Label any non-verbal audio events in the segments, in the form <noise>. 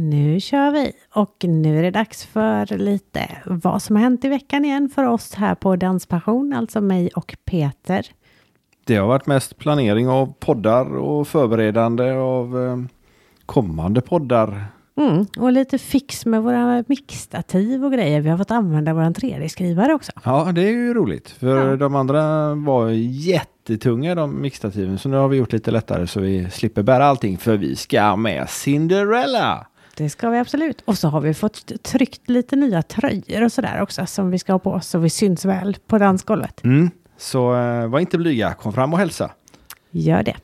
Nu kör vi och nu är det dags för lite vad som har hänt i veckan igen för oss här på Danspassion, alltså mig och Peter. Det har varit mest planering av poddar och förberedande av eh, kommande poddar. Mm, och lite fix med våra mixtativ och grejer. Vi har fått använda våran 3D-skrivare också. Ja, det är ju roligt. För Ja. de andra var jättetunga de mixtativen. Så nu har vi gjort lite lättare så vi slipper bära allting. För vi ska med Cinderella. Det ska vi absolut. Och så har vi fått tryckt lite nya tröjor och sådär också som vi ska ha på oss så vi syns väl på dansgolvet. Mm. Så eh, var inte blyga, kom fram och hälsa. Gör det.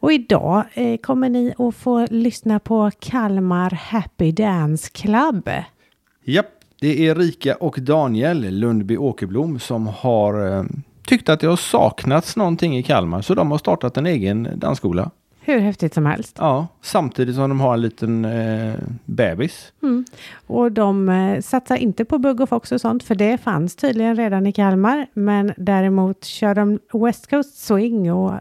Och idag eh, kommer ni att få lyssna på Kalmar Happy Dance Club. Japp, det är Rika och Daniel Lundby Åkerblom som har eh, tyckt att det har saknats någonting i Kalmar. Så de har startat en egen dansskola. Hur häftigt som helst. Ja, samtidigt som de har en liten eh, bebis. Mm. Och de eh, satsar inte på bugg och fox och sånt, för det fanns tydligen redan i Kalmar. Men däremot kör de West Coast Swing och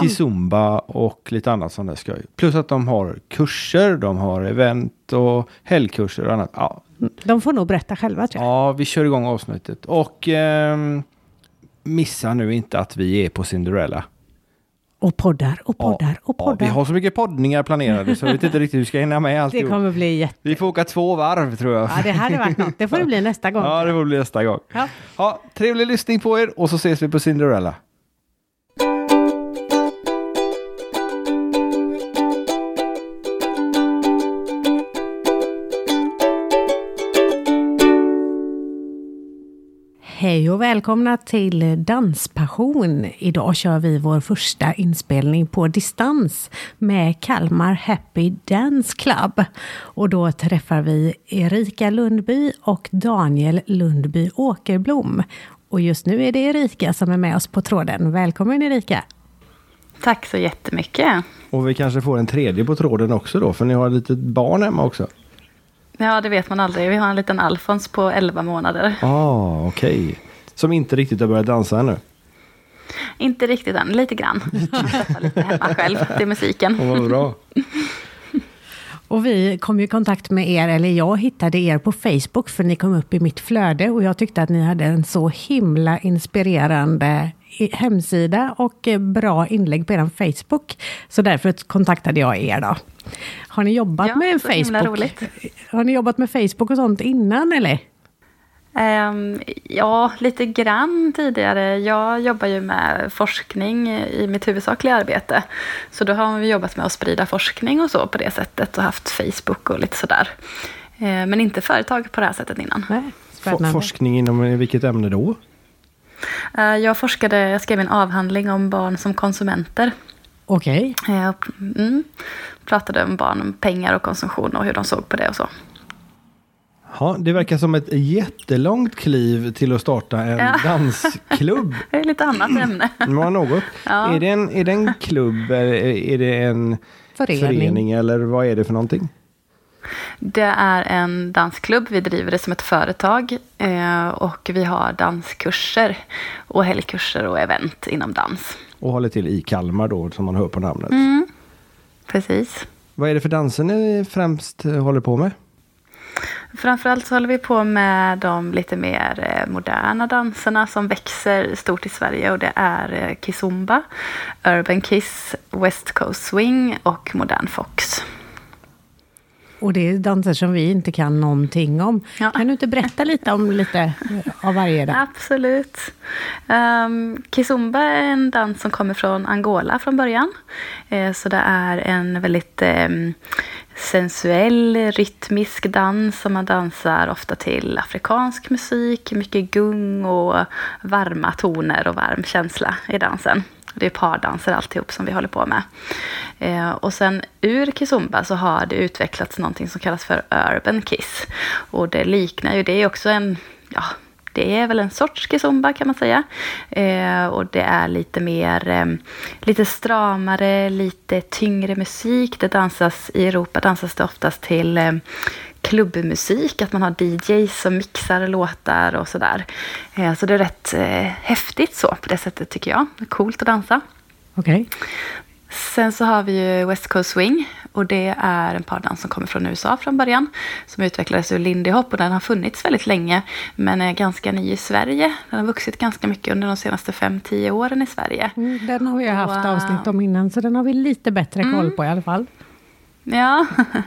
Kizumba och lite annat sånt där skoj. Plus att de har kurser, de har event och helgkurser och annat. Ja, de får nog berätta själva tror jag. ja vi kör igång avsnittet. Och ehm, missa nu inte att vi är på Cinderella. Och poddar och Ja, poddar och Ja, poddar. vi har så mycket poddningar planerade så jag vet inte riktigt hur vi ska hinna med det alltihop. kommer bli jätte... Vi får åka två varv tror jag. Ja, det hade varit något. Det får det bli <laughs> nästa gång. Ja, det får bli nästa gång. Ja. Ja, trevlig lyssning på er och så ses vi på Cinderella. Hej och välkomna till Danspassion. Idag kör vi vår första inspelning på distans med Kalmar Happy Dance Club. Och då träffar vi Erika Lundby och Daniel Lundby Åkerblom. Och just nu är det Erika som är med oss på tråden. Välkommen Erika! Tack så jättemycket. Och vi kanske får en tredje på tråden också då, för ni har ett litet barn hemma också. Ja, det vet man aldrig. Vi har en liten Alfons på 11 månader. Ah, okej. Som inte riktigt har börjat dansa ännu. Inte riktigt än, lite grann. <laughs> Träffar lite hemma själv till musiken. Oh, vad bra. <laughs> Och vi kom i kontakt med er, eller jag hittade er på Facebook för ni kom upp i mitt flöde och jag tyckte att ni hade en så himla inspirerande hemsida och eh, bra inlägg på er Facebook. Så därför kontaktade jag er då. Har ni jobbat Ja, med Facebook? roligt. Har ni jobbat med Facebook och sånt innan eller? Ehm, ja, lite grann tidigare. Jag jobbar ju med forskning i mitt huvudsakliga arbete. Så då har vi jobbat med att sprida forskning och så på det sättet och haft Facebook och lite sådär. Ehm, men inte företag på det här sättet innan. Nej, forskning inom vilket ämne då? Ehm, jag forskade, jag skrev en avhandling om barn som konsumenter. Okej. Jag mm, pratade om barn, om pengar och konsumtion och hur de såg på det och så. Ja, det verkar som ett jättelångt kliv till att starta en Ja. dansklubb. <laughs> Det är lite annat ämne. <clears throat> Var något. Ja. Är, det en, är det en klubb är det en Förening. förening eller vad är det för någonting? Det är en dansklubb. Vi driver det som ett företag. eh, Och vi har danskurser och helgkurser och event inom dans. Och håller till i Kalmar då som man hör på namnet. Mm. Precis. Vad är det för danser ni främst eh, håller på med? Framförallt så håller vi på med de lite mer eh, moderna danserna som växer stort i Sverige. Och det är kizumba, urban kiss, west coast swing och modern fox. Och det är danser som vi inte kan någonting om. Ja. Kan du inte berätta lite om lite av varje där? Absolut. Um, kizumba är en dans som kommer från Angola från början. Eh, så det är en väldigt em, sensuell, rytmisk dans som man dansar ofta till afrikansk musik. Mycket gung och varma toner och varm känsla i dansen. Det är pardanser alltihop som vi håller på med. Eh, och sen ur kizumba så har det utvecklats någonting som kallas för urban kiss. Och det liknar ju, det är också en, ja, det är väl en sorts kizumba kan man säga. Eh, och det är lite mer, eh, lite stramare, lite tyngre musik. Det dansas, i Europa dansas det oftast till eh, klubbmusik, att man har DJs som mixar låtar och sådär. Eh, så det är rätt eh, häftigt så på det sättet tycker jag. Det är coolt att dansa. Okej. Sen så har vi ju West Coast Swing Och det är en pardans som kommer från USA från början. Som utvecklades ur Lindy Hop och den har funnits väldigt länge. Men är ganska ny i Sverige. Den har vuxit ganska mycket under de senaste 5-10 åren i Sverige. Mm, den har vi haft och, avsnitt om innan, så den har vi lite bättre koll mm. på i alla fall. Ja,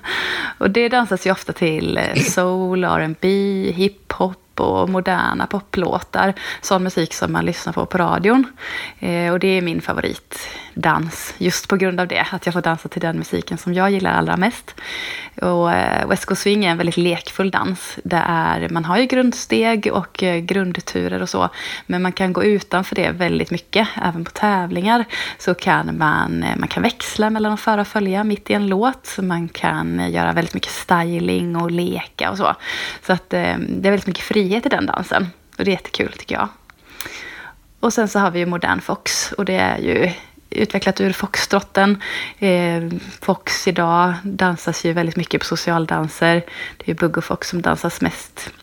<laughs> och det dansas ju ofta till eh, soul, R&B, hiphop och moderna poplåtar. Sån musik som man lyssnar på på radion. Eh, och det är min favoritdans, just på grund av det. Att jag får dansa till den musiken som jag gillar allra mest. Och eh, West Coast Swing är en väldigt lekfull dans. Det är, man har ju grundsteg och eh, grundturer och så. Men man kan gå utanför det väldigt mycket. Även på tävlingar så kan man, eh, man kan växla mellan att föra och följa mitt i en låt. Man kan eh, göra väldigt mycket styling och leka och så. Så att eh, det är väldigt mycket frihet i den dansen. Och det är jättekul tycker jag. Och sen så har vi ju modern fox och det är ju utvecklat ur foxtrotten. Eh, fox idag dansas ju väldigt mycket på socialdanser. Det är ju bugg och fox som dansas mest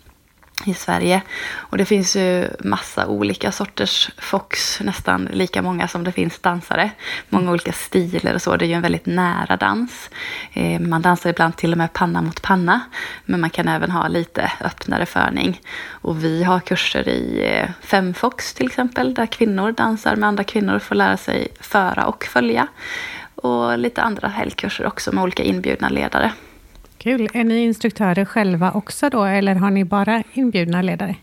i Sverige. Och det finns ju massa olika sorters fox, nästan lika många som det finns dansare. Många olika stilar och så. Det är ju en väldigt nära dans. Eh, man dansar ibland till och med panna mot panna. Men man kan även ha lite öppnare förning. Och vi har kurser i eh, femfox till exempel, där kvinnor dansar med andra kvinnor och får lära sig föra och följa. Och lite andra helgkurser också med olika inbjudna ledare. Kul. Är ni instruktörer själva också då, eller har ni bara inbjudna ledare?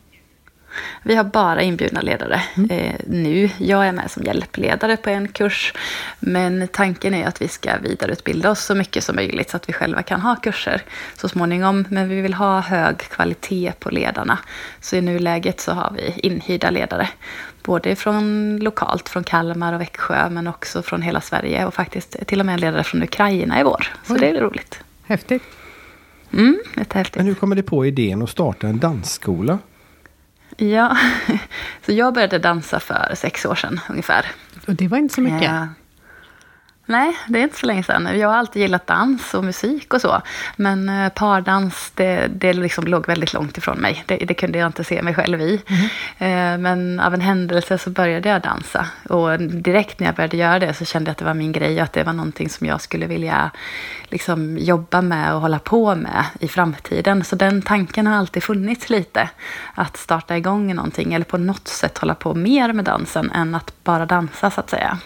Vi har bara inbjudna ledare mm. eh, nu. Jag är med som hjälpledare på en kurs. Men tanken är att vi ska vidareutbilda oss så mycket som möjligt så att vi själva kan ha kurser så småningom. Men vi vill ha hög kvalitet på ledarna. Så i nuläget så har vi inhyrda ledare. Både från lokalt, från Kalmar och Växjö, men också från hela Sverige och faktiskt till och med en ledare från Ukraina i vår. Så Oj. det är roligt. Häftigt. Mm, jättehäftigt. Men hur kommer det på idén att starta en dansskola? Ja, <laughs> så jag började dansa för sex år sedan ungefär. Och det var inte så mycket? Ja. Nej, det är inte så länge sedan. Jag har alltid gillat dans och musik och så. Men eh, pardans, det, det liksom låg väldigt långt ifrån mig. Det, det kunde jag inte se mig själv i. Mm. Men av en händelse så började jag dansa. Och direkt när jag började göra det så kände jag att det var min grej och att det var någonting som jag skulle vilja liksom jobba med och hålla på med i framtiden. Så den tanken har alltid funnits lite. Att starta igång någonting eller på något sätt hålla på mer med dansen än att bara dansa så att säga.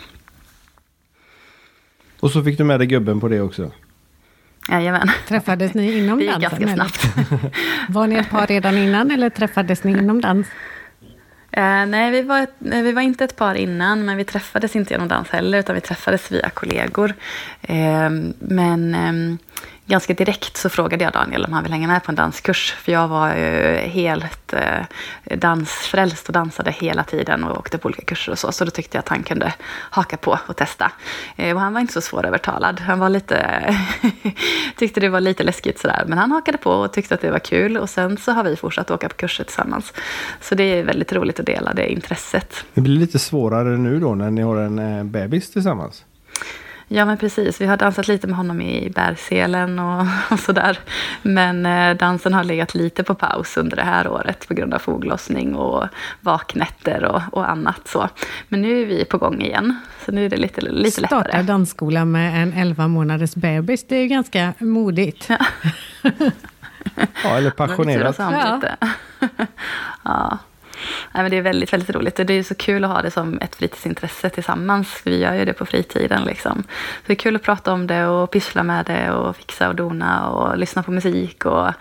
Och så fick du med dig gubben på det också? Jajamän. Träffades ni inom dansen? Det gick ganska snabbt. Var ni ett par redan innan eller träffades ni inom dans? Uh, nej, vi var, vi var inte ett par innan, men vi träffades inte genom dans heller, utan vi träffades via kollegor. Uh, men um, ganska direkt så frågade jag Daniel om han ville hänga med på en danskurs. För jag var ju helt eh, dansfrälst och dansade hela tiden och åkte på olika kurser och så. Så då tyckte jag att han kunde haka på och testa. Eh, och han var inte så svårövertalad. Han var lite, <laughs> tyckte det var lite läskigt sådär. Men han hakade på och tyckte att det var kul. Och sen så har vi fortsatt åka på kurser tillsammans. Så det är väldigt roligt att dela det intresset. Det blir lite svårare nu då när ni har en eh, bebis tillsammans? Ja men precis, vi har dansat lite med honom i bärselen och, <laughs> och sådär. Men eh, dansen har legat lite på paus under det här året på grund av foglossning och vaknätter och, och annat så. Men nu är vi på gång igen, så nu är det lite, lite lättare. Starta dansskola med en 11 månaders bebis, det är ju ganska modigt. Ja, <laughs> ja eller passionerat. Ja. <laughs> ja. Nej, men det är väldigt, väldigt roligt. Och det är så kul att ha det som ett fritidsintresse tillsammans. Vi gör ju det på fritiden. Liksom. Så det är kul att prata om det och pyssla med det och fixa och dona och lyssna på musik. Och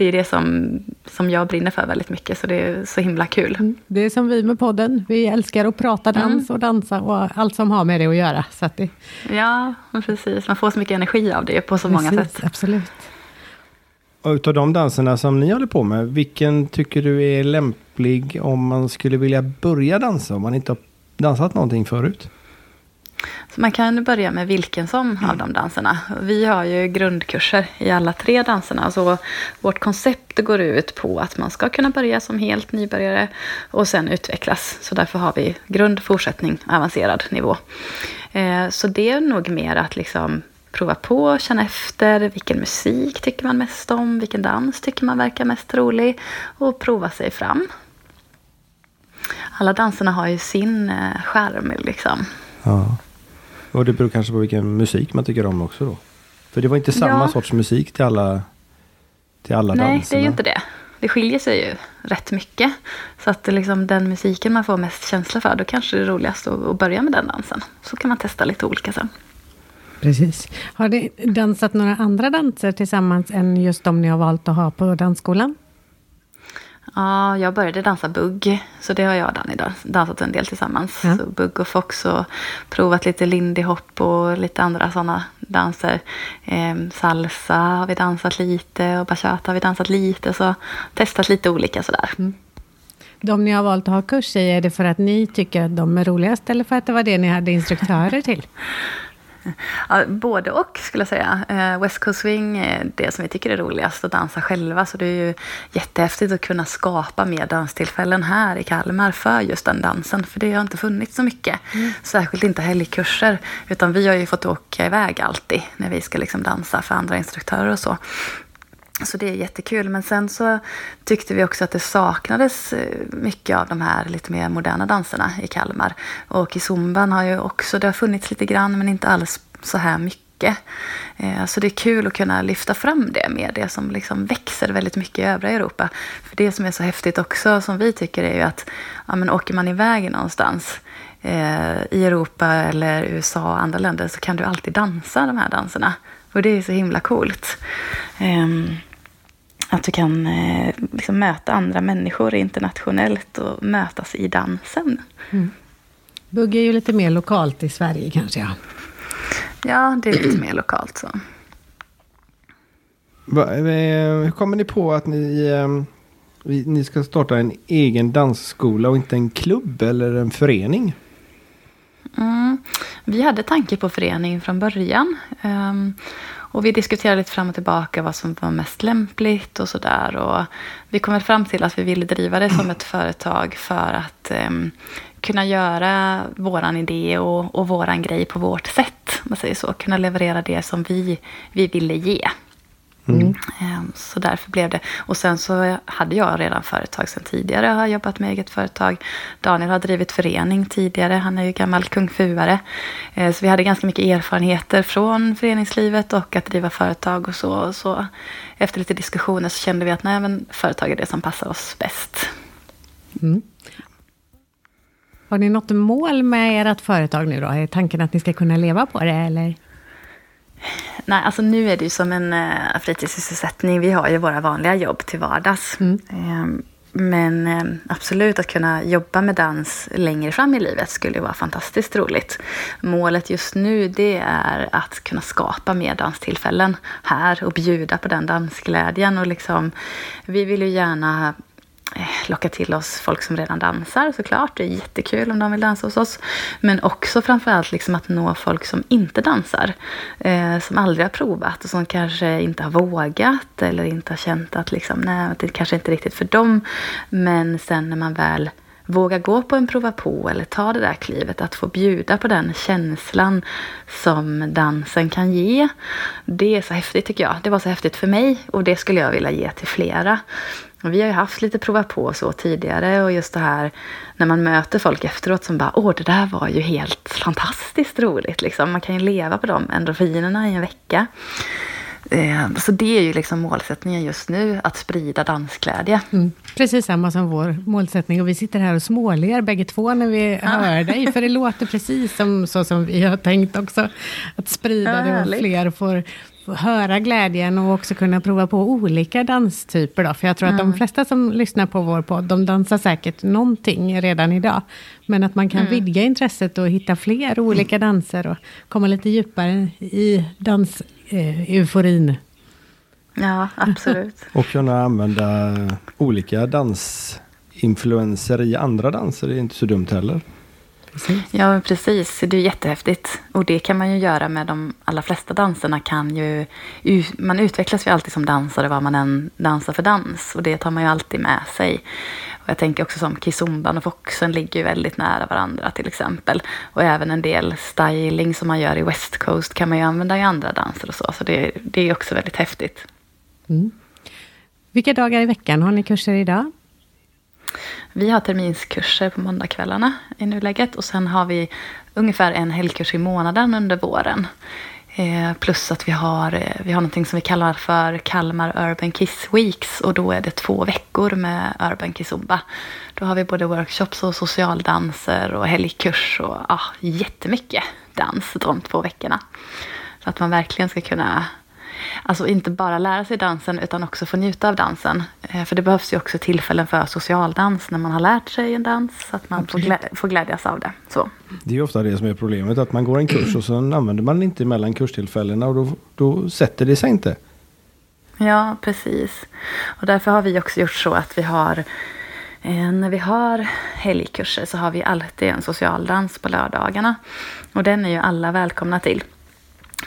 det är det som, som jag brinner för väldigt mycket, så det är så himla kul. Mm. Det är som vi med podden. Vi älskar att prata dans mm. och dansa och allt som har med det att göra. Så att det... Ja, precis. Man får så mycket energi av det på så precis, många sätt. Absolut. Och utav de danserna som ni håller på med, vilken tycker du är lämplig om man skulle vilja börja dansa, om man inte har dansat någonting förut? Så man kan börja med vilken som mm. av de danserna. Vi har ju grundkurser i alla tre danserna. Så vårt koncept går ut på att man ska kunna börja som helt nybörjare och sen utvecklas. Så därför har vi grund, fortsättning, avancerad nivå. Eh, så det är nog mer att liksom prova på, känna efter vilken musik tycker man mest om, vilken dans tycker man verkar mest rolig och prova sig fram. Alla danserna har ju sin eh, skärm liksom. Ja. Och det beror kanske på vilken musik man tycker om också då? För det var inte samma Ja. sorts musik till alla, till alla Nej, danserna. det är ju inte det. Det skiljer sig ju rätt mycket. Så att liksom den musiken man får mest känsla för, då kanske det är roligast att, att börja med den dansen. Så kan man testa lite olika sen. Precis. Har ni dansat några andra danser tillsammans än just de ni har valt att ha på dansskolan? Ja, jag började dansa bugg, så det har jag och Danny dans, dansat en del tillsammans. Ja. Så bugg och fox och provat lite lindy hop och lite andra sådana danser. Ehm, salsa har vi dansat lite och bachata har vi dansat lite. Så testat lite olika sådär. De ni har valt att ha kurs i, är det för att ni tycker att de är roligast eller för att det var det ni hade instruktörer till? <laughs> Ja, både och skulle jag säga. Eh, West Coast Swing är det som vi tycker är roligast att dansa själva. Så det är ju jättehäftigt att kunna skapa mer danstillfällen här i Kalmar för just den dansen. För det har inte funnits så mycket. Särskilt inte helgkurser. Utan vi har ju fått åka iväg alltid när vi ska liksom dansa för andra instruktörer och så. Så det är jättekul. Men sen så tyckte vi också att det saknades eh, mycket av de här lite mer moderna danserna i Kalmar. Och i zumban har ju också, det har funnits lite grann men inte alls så här mycket. Eh, så det är kul att kunna lyfta fram det med det som liksom växer väldigt mycket i övriga Europa. För det som är så häftigt också som vi tycker är ju att ja, men åker man iväg någonstans eh, i Europa eller USA och andra länder så kan du alltid dansa de här danserna. Och det är så himla coolt. Ehm, Ehm, att du kan eh, liksom möta andra människor internationellt och mötas i dansen. Bugg är ju lite mer lokalt i Sverige kanske. Ja. Ja, det är lite mer lokalt så. Eh, hur kommer ni på att ni, eh, vi- ni ska starta en egen dansskola och inte en klubb eller en förening? Mm. Vi hade tanke på förening från början. Ehm, och vi diskuterade lite fram och tillbaka vad som var mest lämpligt och sådär. Och vi kom fram till att vi ville driva det som ett företag för att eh, kunna göra våran idé och, och våran grej på vårt sätt. Man säger så. Kunna leverera det som vi, vi ville ge. Ehm, Så därför blev det. Och sen så hade jag redan företag sen tidigare. Jag har jobbat med eget företag. Daniel har drivit förening tidigare. Han är ju gammal kungfuare. Eh, Så vi hade ganska mycket erfarenheter från föreningslivet och att driva företag och så. så efter lite diskussioner så kände vi att nej, men företag är det som passar oss bäst. Mm. Har ni något mål med ert företag nu då? Är tanken att ni ska kunna leva på det eller? Nej, alltså nu är det ju som en uh, fritidssysselsättning. Vi har ju våra vanliga jobb till vardags. Ehm, men eh, absolut att kunna jobba med dans längre fram i livet skulle ju vara fantastiskt roligt. Målet just nu det är att kunna skapa mer danstillfällen här och bjuda på den dansglädjen. Och liksom, vi vill ju gärna eh, Eh, locka till oss folk som redan dansar såklart. Det är jättekul om de vill dansa hos oss. Men också framförallt liksom att nå folk som inte dansar. Eh, som aldrig har provat och som kanske inte har vågat eller inte har känt att liksom, nej, det kanske inte är riktigt för dem. Men sen när man väl våga gå på en prova på eller ta det där klivet. Att få bjuda på den känslan som dansen kan ge. Det är så häftigt tycker jag. Det var så häftigt för mig och det skulle jag vilja ge till flera. Och vi har ju haft lite prova på och så tidigare och just det här när man möter folk efteråt som bara åh det där var ju helt fantastiskt roligt. Liksom. Man kan ju leva på de endorfinerna i en vecka. Eh, så det är ju liksom målsättningen just nu, att sprida dansglädje. Mm. Precis samma som vår målsättning. Och vi sitter här och småler bägge två när vi hör dig. För det låter precis som, så som vi har tänkt också. Att sprida Ja, det och fler får, får höra glädjen och också kunna prova på olika danstyper. Då. För jag tror att de flesta som lyssnar på vår podd, de dansar säkert någonting redan idag. Men att man kan vidga intresset och hitta fler olika danser och komma lite djupare i dans-euforin. Ja, absolut. <laughs> Och kunna använda olika dansinfluenser i andra danser är inte så dumt heller. Precis. Ja, precis. Det är jättehäftigt. Och det kan man ju göra med de allra flesta danserna. Kan ju, man utvecklas ju alltid som dansare vad man än dansar för dans. Och det tar man ju alltid med sig. Och jag tänker också som kizumban och foxen ligger ju väldigt nära varandra till exempel. Och även en del styling som man gör i West Coast kan man ju använda i andra danser och så. Så det, det är också väldigt häftigt. Mm. Vilka dagar i veckan har ni kurser idag? Vi har terminskurser på måndagskvällarna i nuläget och sen har vi ungefär en helgkurs i månaden under våren. Eh, plus att vi har, eh, vi har någonting som vi kallar för Kalmar Urban Kiss Weeks och då är det två veckor med Urban Kizumba. Då har vi både workshops och socialdanser och helgkurs och ja, jättemycket dans de två veckorna. Så att man verkligen ska kunna Alltså inte bara lära sig dansen utan också få njuta av dansen. Eh, för det behövs ju också tillfällen för socialdans när man har lärt sig en dans. Så att man får, glä får glädjas av det. Så. Det är ju ofta det som är problemet. Att man går en kurs och så använder man inte mellan kurstillfällena och då, då sätter det sig inte. Ja, precis. Och därför har vi också gjort så att vi har eh, när vi har helgkurser så har vi alltid en socialdans på lördagarna. Och den är ju alla välkomna till.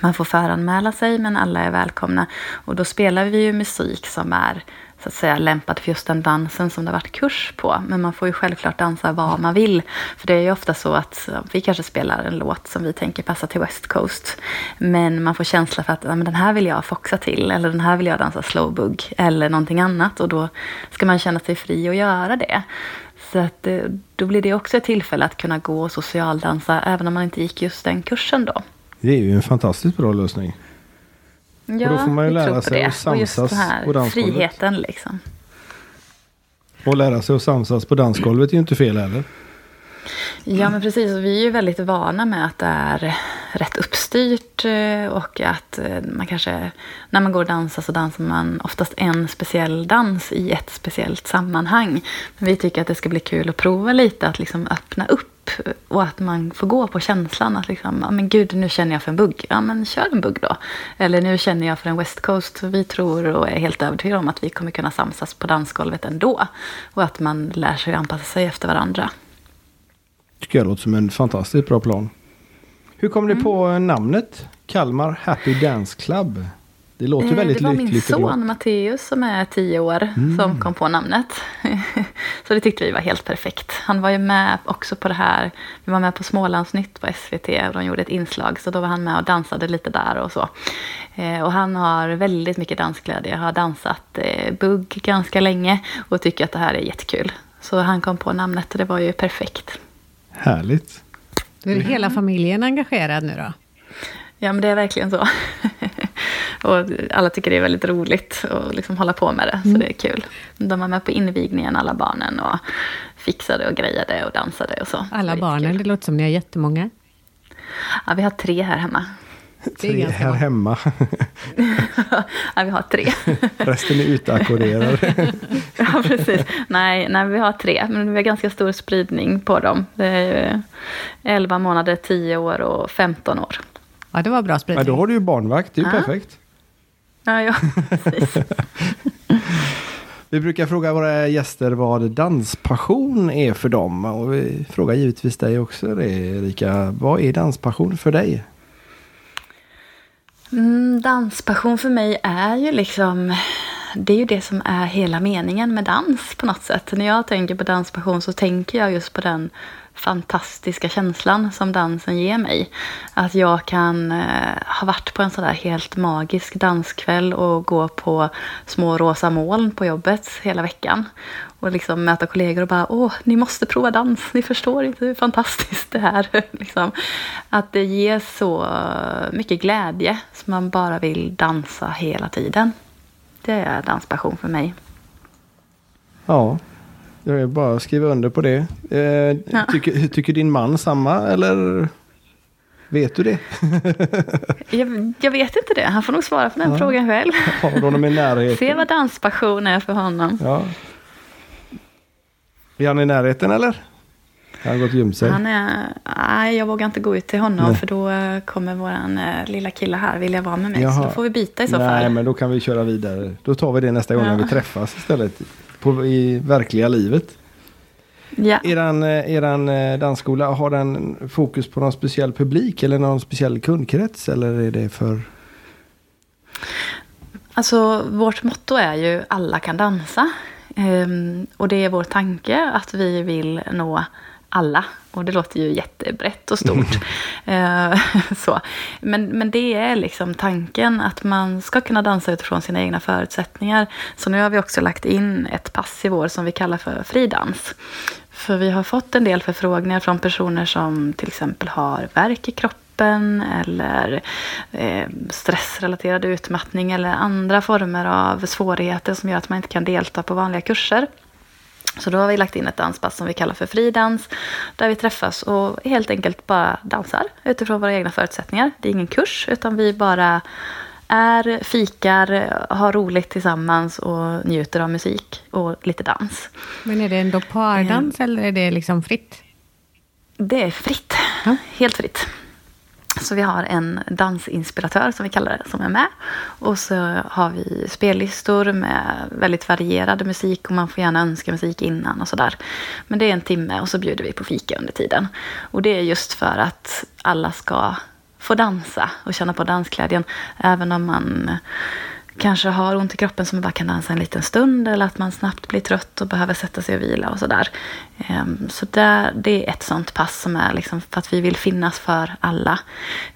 Man får föranmäla sig men alla är välkomna. Och då spelar vi ju musik som är så att säga lämpad för just den dansen som det har varit kurs på. Men man får ju självklart dansa vad man vill. För det är ju ofta så att vi kanske spelar en låt som vi tänker passa till West Coast. Men man får känsla för att ja, men den här vill jag foxa till. Eller den här vill jag dansa slowbug. Eller någonting annat. Och då ska man känna sig fri att göra det. Så att, eh, då blir det också ett tillfälle att kunna gå och socialdansa även om man inte gick just den kursen då. Det är ju en fantastiskt bra lösning. Ja, och då får man ju lära sig det. att samsas och just här på dansgolvet. Friheten liksom. Och lära sig att samsas på dansgolvet är ju inte fel heller. Ja, men precis. Vi är ju väldigt vana med att det är rätt uppstyrt eh, och att eh, man kanske, när man går och dansar så dansar man oftast en speciell dans i ett speciellt sammanhang. Men vi tycker att det ska bli kul att prova lite, att liksom öppna upp och att man får gå på känslan att liksom, ja men gud, nu känner jag för en bugg. Ja, men kör en bugg då. Eller nu känner jag för en West Coast. Vi tror och är helt övertygade om att vi kommer kunna samsas på dansgolvet ändå. Och att man lär sig anpassa sig efter varandra. Tycker jag låter som en fantastiskt bra plan. Hur kom mm. ni på namnet Kalmar Happy Dance Club? Det låter eh, väldigt lyckligt. Det var min son Matteus som är tio år mm. som kom på namnet. <laughs> så det tyckte vi var helt perfekt. Han var ju med också på det här. Vi var med på Smålandsnytt på SVT och de gjorde ett inslag. Så då var han med och dansade lite där och så. Eh, och han har väldigt mycket dansglädje. Jag har dansat eh, bugg ganska länge och tycker att det här är jättekul. Så han kom på namnet och det var ju perfekt. Härligt. Då är hela familjen engagerad nu då? Ja, men det är verkligen så. <laughs> och alla tycker det är väldigt roligt att liksom hålla på med det, så mm. det är kul. De var med på invigningen, alla barnen, och fixade och grejade och dansade och så. Alla barnen, det låter som ni har jättemånga. Ja, vi har tre här hemma. Tre här hemma. <laughs> <laughs> ja, vi har tre. <laughs> Resten är utackorderade. <laughs> ja, precis. Nej, nej, vi har tre, men vi har ganska stor spridning på dem. Det är 11 månader, 10 år och 15 år. Ja, det var bra spridning. Ja, då har du ju barnvakt. Det är ju ja. perfekt. Ja, ja, precis. Vi brukar fråga våra gäster vad danspassion är för dem. Och vi frågar givetvis dig också det, Erika. Vad är danspassion för dig? Mm, danspassion för mig är ju liksom det är ju det som är hela meningen med dans på något sätt. När jag tänker på danspassion så tänker jag just på den fantastiska känslan som dansen ger mig. Att jag kan eh, ha varit på en sådär helt magisk danskväll och gå på små rosa moln på jobbet hela veckan. Och liksom möta kollegor och bara åh, ni måste prova dans, ni förstår inte hur fantastiskt det är. <laughs> liksom. Att det ger så mycket glädje som man bara vill dansa hela tiden. Det är danspassion för mig. Ja, jag är bara att skriva under på det. Eh, ja. tycker, tycker din man samma eller vet du det? <laughs> jag, jag, vet inte det. Han får nog svara på den ja. frågan själv. Närheten. <laughs> Se vad danspassion är för honom. Ja. Är han i närheten eller? Han har gått och gömt sig. Han är, nej, jag vågar inte gå ut till honom nej. för då kommer våran eh, lilla kille här vilja vara med mig. Jaha. Så då får vi byta i så nej, fall. Nej, men då kan vi köra vidare. Då tar vi det nästa gång ja. när vi träffas istället på, i verkliga livet. Ja. Eran, eh, eran eh, dansskola, har den fokus på någon speciell publik eller någon speciell kundkrets? Eller är det för... Alltså vårt motto är ju alla kan dansa. Um, och det är vår tanke att vi vill nå alla. Och det låter ju jättebrett och stort. <laughs> Eh, så. Men, men det är liksom tanken att man ska kunna dansa utifrån sina egna förutsättningar. Så nu har vi också lagt in ett pass i vår som vi kallar för fridans. För vi har fått en del förfrågningar från personer som till exempel har värk i kroppen kroppen eller eh, stressrelaterad utmattning eller andra former av svårigheter som gör att man inte kan delta på vanliga kurser. Så då har vi lagt in ett danspass som vi kallar för fridans. Där vi träffas och helt enkelt bara dansar utifrån våra egna förutsättningar. Det är ingen kurs utan vi bara är, fikar, har roligt tillsammans och njuter av musik och lite dans. Men är det ändå pardans mm. eller är det liksom fritt? Det är fritt. Mm. Helt fritt. Så vi har en dansinspiratör som vi kallar det, som är med. Och så har vi spellistor med väldigt varierad musik och man får gärna önska musik innan och sådär. Men det är en timme och så bjuder vi på fika under tiden. Och det är just för att alla ska få dansa och känna på dansglädjen. Även om man kanske har ont i kroppen som bara kan dansa en liten stund eller att man snabbt blir trött och behöver sätta sig och vila och sådär. Ehm, så det, det är ett sånt pass som är liksom för att vi vill finnas för alla.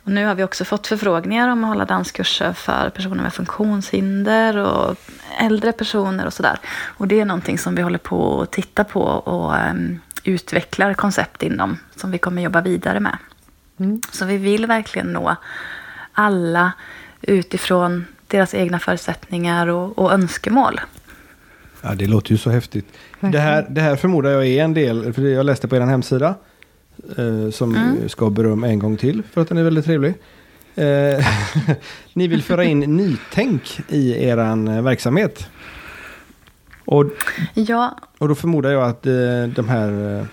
Och nu har vi också fått förfrågningar om att hålla danskurser för personer med funktionshinder och äldre personer och sådär. Och det är någonting som vi håller på att titta på och um, utvecklar koncept inom som vi kommer jobba vidare med. Mm. Så vi vill verkligen nå alla utifrån deras egna förutsättningar och, och önskemål. Ja, det låter ju så häftigt. Det här, det här förmodar jag är en del, för jag läste på er hemsida, eh, som mm. ska beröm en gång till för att den är väldigt trevlig. Eh, <laughs> ni vill föra in nytänk i er eh, verksamhet. Och, ja. och då förmodar jag att eh, de här, eh,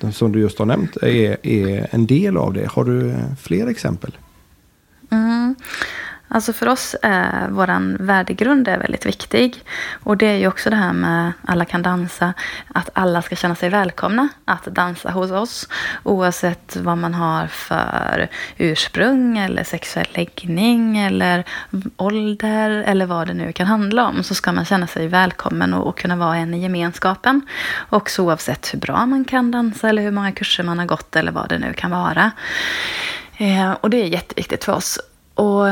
de som du just har nämnt, är, är en del av det. Har du fler exempel? Mm. Alltså för oss är vår värdegrund är väldigt viktig. Och det är ju också det här med alla kan dansa. Att alla ska känna sig välkomna att dansa hos oss. Oavsett vad man har för ursprung eller sexuell läggning eller ålder eller vad det nu kan handla om. Så ska man känna sig välkommen och, och kunna vara en i gemenskapen. Också oavsett hur bra man kan dansa eller hur många kurser man har gått eller vad det nu kan vara. Eh, och det är jätteviktigt för oss. Och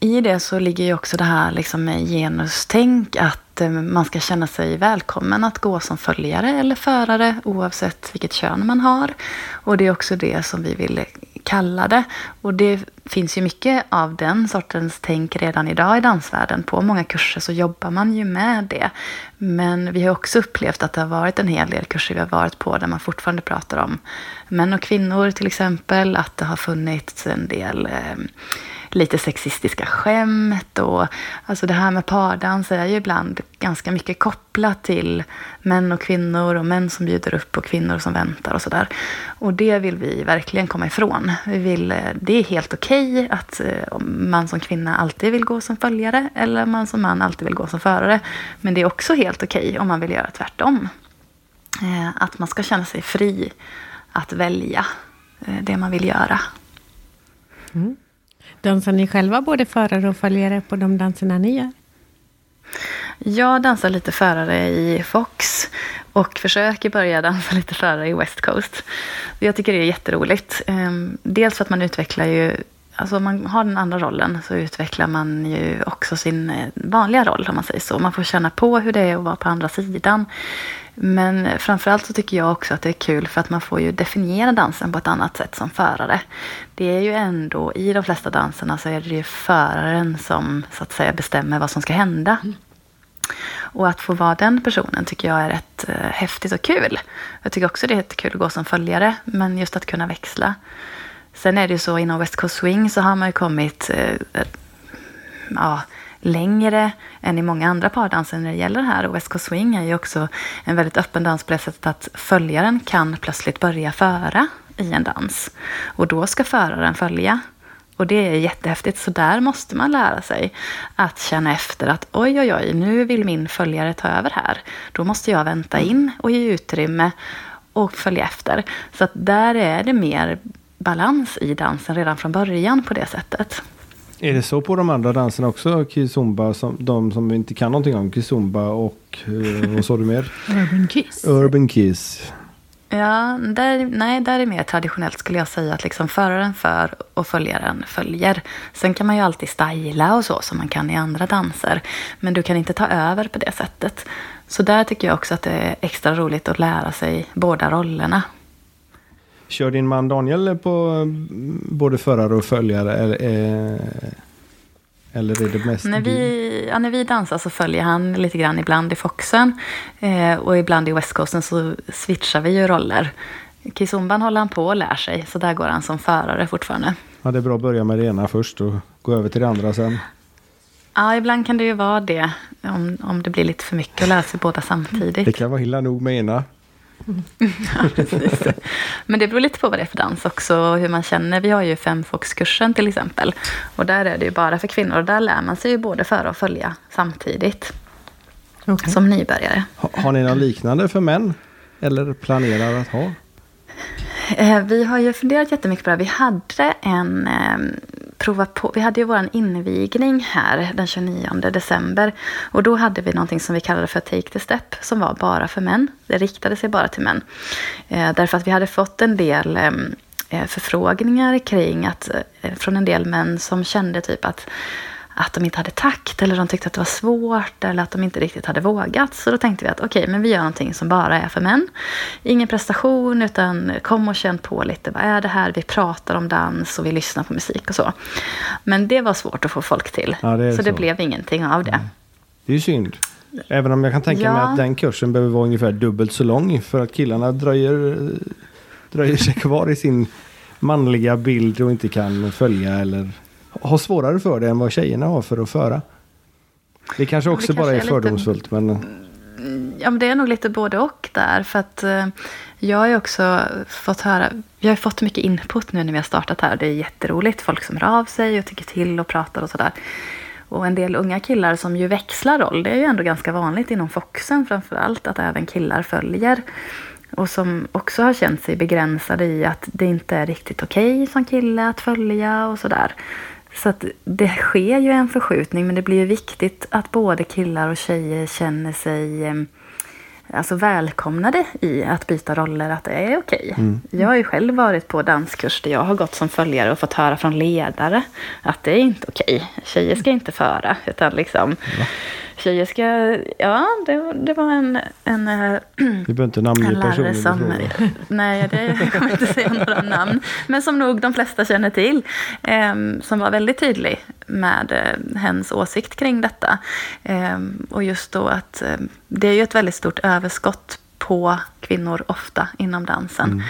i det så ligger ju också det här liksom med genustänk, att eh, man ska känna sig välkommen att gå som följare eller förare oavsett vilket kön man har. Och det är också det som vi vill kalla det. Och det finns ju mycket av den sortens tänk redan idag i dansvärlden. På många kurser så jobbar man ju med det. Men vi har också upplevt att det har varit en hel del kurser vi har varit på där man fortfarande pratar om män och kvinnor till exempel. Att det har funnits en del eh, lite sexistiska skämt och alltså det här med pardans är ju ibland ganska mycket kopplat till män och kvinnor och män som bjuder upp och kvinnor som väntar och sådär. Och det vill vi verkligen komma ifrån. Vi vill, eh, det är helt okej okay att eh, man som kvinna alltid vill gå som följare eller man som man alltid vill gå som förare. Men det är också helt okej okay om man vill göra tvärtom. Eh, att man ska känna sig fri att välja det man vill göra. Mm. Dansar ni själva både förare och följare på de danserna ni gör? Jag dansar lite förare i Fox och försöker börja dansa lite förare i West Coast. Jag tycker det är jätteroligt. Ehm, dels för att man utvecklar ju Alltså om man har den andra rollen så utvecklar man ju också sin eh, vanliga roll om man säger så. Man får känna på hur det är att vara på andra sidan. Men framförallt så tycker jag också att det är kul för att man får ju definiera dansen på ett annat sätt som förare. Det är ju ändå, i de flesta danserna så är det ju föraren som så att säga bestämmer vad som ska hända. Och att få vara den personen tycker jag är rätt eh, häftigt och kul. Jag tycker också det är kul att gå som följare, men just att kunna växla. Sen är det ju så inom West Coast Swing så har man ju kommit eh, eh, ja, längre än i många andra pardanser när det gäller det här. Och West Coast Swing är ju också en väldigt öppen dans på det sättet att följaren kan plötsligt börja föra i en dans. Och då ska föraren följa. Och det är jättehäftigt, så där måste man lära sig att känna efter att oj, oj, oj, nu vill min följare ta över här. Då måste jag vänta in och ge utrymme och följa efter. Så att där är det mer balans i dansen redan från början på det sättet. Är det så på de andra danserna också? Kizumba, som, de som inte kan någonting om kizumba och uh, vad sa du mer? Urban Kiss. Urban Kiss. Ja, där, nej, där är mer traditionellt skulle jag säga att liksom föraren för och följaren följer. Sen kan man ju alltid styla och så som man kan i andra danser. Men du kan inte ta över på det sättet. Så där tycker jag också att det är extra roligt att lära sig båda rollerna. Kör din man Daniel på mm, både förare och följare? Eller, eh, eller är det mest när vi, ja, när vi dansar så följer han lite grann ibland i Foxen. Eh, och ibland i West Coasten så switchar vi ju roller. Kizumban håller han på och lär sig, så där går han som förare fortfarande. Ja, det är bra att börja med det ena först och gå över till det andra sen. Ja, ibland kan det ju vara det. Om, om det blir lite för mycket att lära sig båda samtidigt. Det kan vara illa nog med ena. <laughs> ja, Men det beror lite på vad det är för dans också och hur man känner. Vi har ju femfoxkursen till exempel. Och där är det ju bara för kvinnor. Och där lär man sig ju både föra och följa samtidigt. Okay. Som nybörjare. Ha, har ni något liknande för män? Eller planerar att ha? Eh, vi har ju funderat jättemycket på det. Vi hade en eh, prova på. Vi hade ju vår invigning här den 29 december. Och då hade vi någonting som vi kallade för Take the Step. Som var bara för män. Det riktade sig bara till män. Eh, därför att vi hade fått en del eh, förfrågningar kring att, eh, från en del män som kände typ att att de inte hade takt eller de tyckte att det var svårt eller att de inte riktigt hade vågat. Så då tänkte vi att okej, okay, men vi gör någonting som bara är för män. Ingen prestation utan kom och känn på lite. Vad är det här? Vi pratar om dans och vi lyssnar på musik och så. Men det var svårt att få folk till. Ja, det så, så, det blev ingenting av det. Mm. Det är ju synd. Även om jag kan tänka ja. mig att den kursen behöver vara ungefär dubbelt så lång för att killarna dröjer, dröjer sig kvar i sin manliga bild och inte kan följa eller har svårare för det än vad tjejerna har för att föra. Det kanske också det bara är, är fördomsfullt. Lite, men... Ja, men det är nog lite både och där. För att eh, jag har ju också fått höra, vi har fått mycket input nu när vi har startat här. Det är jätteroligt. Folk som hör av sig och tycker till och pratar och sådär. Och en del unga killar som ju växlar roll. Det är ju ändå ganska vanligt inom Foxen framför allt att även killar följer. Och som också har känt sig begränsade i att det inte är riktigt okej okay som kille att följa och sådär. Så det sker ju en förskjutning men det blir ju viktigt att både killar och tjejer känner sig eh, alltså välkomnade i att byta roller, att det är okej. Mm. Jag har ju själv varit på danskurs där jag har gått som följare och fått höra från ledare att det är inte okej. Tjejer ska inte föra, utan liksom ja tjejer ska... Ja, det, det var en... en eh, <clears throat> Vi behöver inte namnge personen som, <laughs> Nej, det, jag kommer inte säga några namn. Men som nog de flesta känner till. Eh, som var väldigt tydlig med eh, hens åsikt kring detta. Eh, och just då att eh, det är ju ett väldigt stort överskott på kvinnor ofta inom dansen. Mm.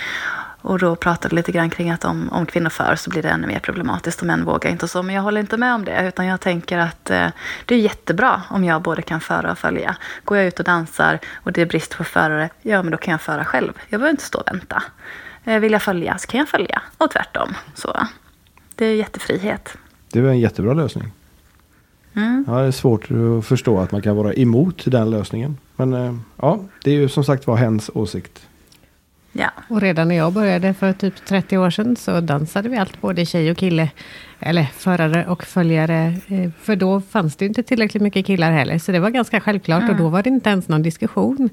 Och då pratade lite grann kring att om, om kvinnor för så blir det ännu mer problematiskt och män vågar inte och så. Men jag håller inte med om det. Utan jag tänker att eh, det är jättebra om jag både kan föra och följa. Går jag ut och dansar och det är brist på förare, ja men då kan jag föra själv. Jag behöver inte stå och vänta. Eh, vill jag följa så kan jag följa. Och tvärtom. Så det är jättefrihet. Det är en jättebra lösning. Mm. Ja, det är svårt att förstå att man kan vara emot den lösningen. Men eh, ja, det är ju som sagt var hens åsikt. Ja. Och redan när jag började för typ 30 år sedan så dansade vi allt, både tjej och kille. Eller förare och följare. Eh, för då fanns det inte tillräckligt mycket killar heller. Så det var ganska självklart mm. och då var det inte ens någon diskussion.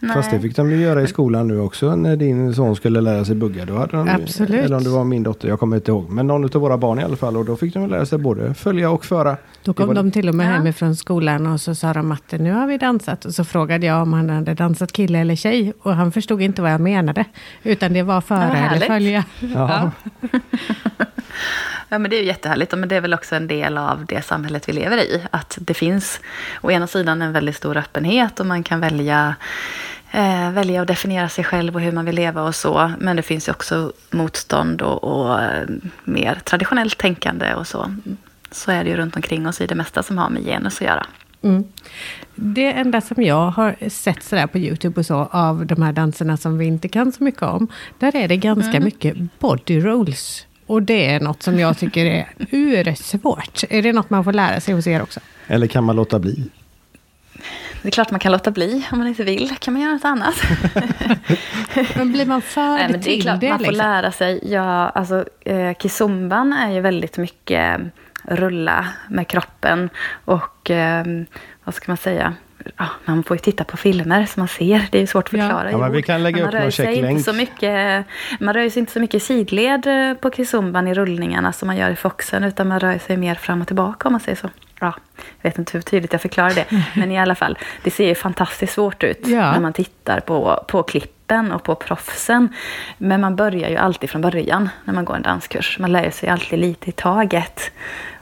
Nej. Fast det fick de ju göra i skolan nu också när din son skulle lära sig bugga. Då hade de, Absolut. Eller om det var min dotter, jag kommer inte ihåg. Men någon av våra barn i alla fall. Och då fick de lära sig både följa och föra. Då kom de till och med ja. hemifrån skolan och så sa de att nu har vi dansat. Och så frågade jag om han hade dansat kille eller tjej. Och han förstod inte vad jag menade. Utan det var föra eller följa. Ja. <laughs> <laughs> Ja, men det är ju jättehärligt. Men det är väl också en del av det samhället vi lever i. Att det finns å ena sidan en väldigt stor öppenhet och man kan välja eh, välja att definiera sig själv och hur man vill leva och så. Men det finns ju också motstånd och, och eh, mer traditionellt tänkande och så. Så är det ju runt omkring oss i det mesta som har med genus att göra. Mm. Det enda som jag har sett sådär på YouTube och så av de här danserna som vi inte kan så mycket om. Där är det ganska mm. mycket body rolls. Och det är något som jag tycker är ursvårt. Är det något man får lära sig hos er också? Eller kan man låta bli? Det är klart man kan låta bli om man inte vill. kan man göra något annat. <laughs> men blir man för Nej, men Det är klart det, man får liksom? lära sig. Ja, alltså, eh, kizumban är ju väldigt mycket rulla med kroppen. Och eh, vad ska man säga? Ja, man får ju titta på filmer så man ser. Det är svårt att förklara. Ja, men vi kan lägga upp någon checklänk. Så mycket, man rör sig inte så mycket sidled på kizumban i rullningarna som man gör i foxen. Utan man rör sig mer fram och tillbaka om man säger så. ja, jag vet inte hur tydligt jag förklarar det. <laughs> Men i alla fall, det ser ju fantastiskt svårt ut Ja. när man tittar på, på klippen och på proffsen. Men man börjar ju alltid från början när man går en danskurs. Man lär sig alltid lite i taget.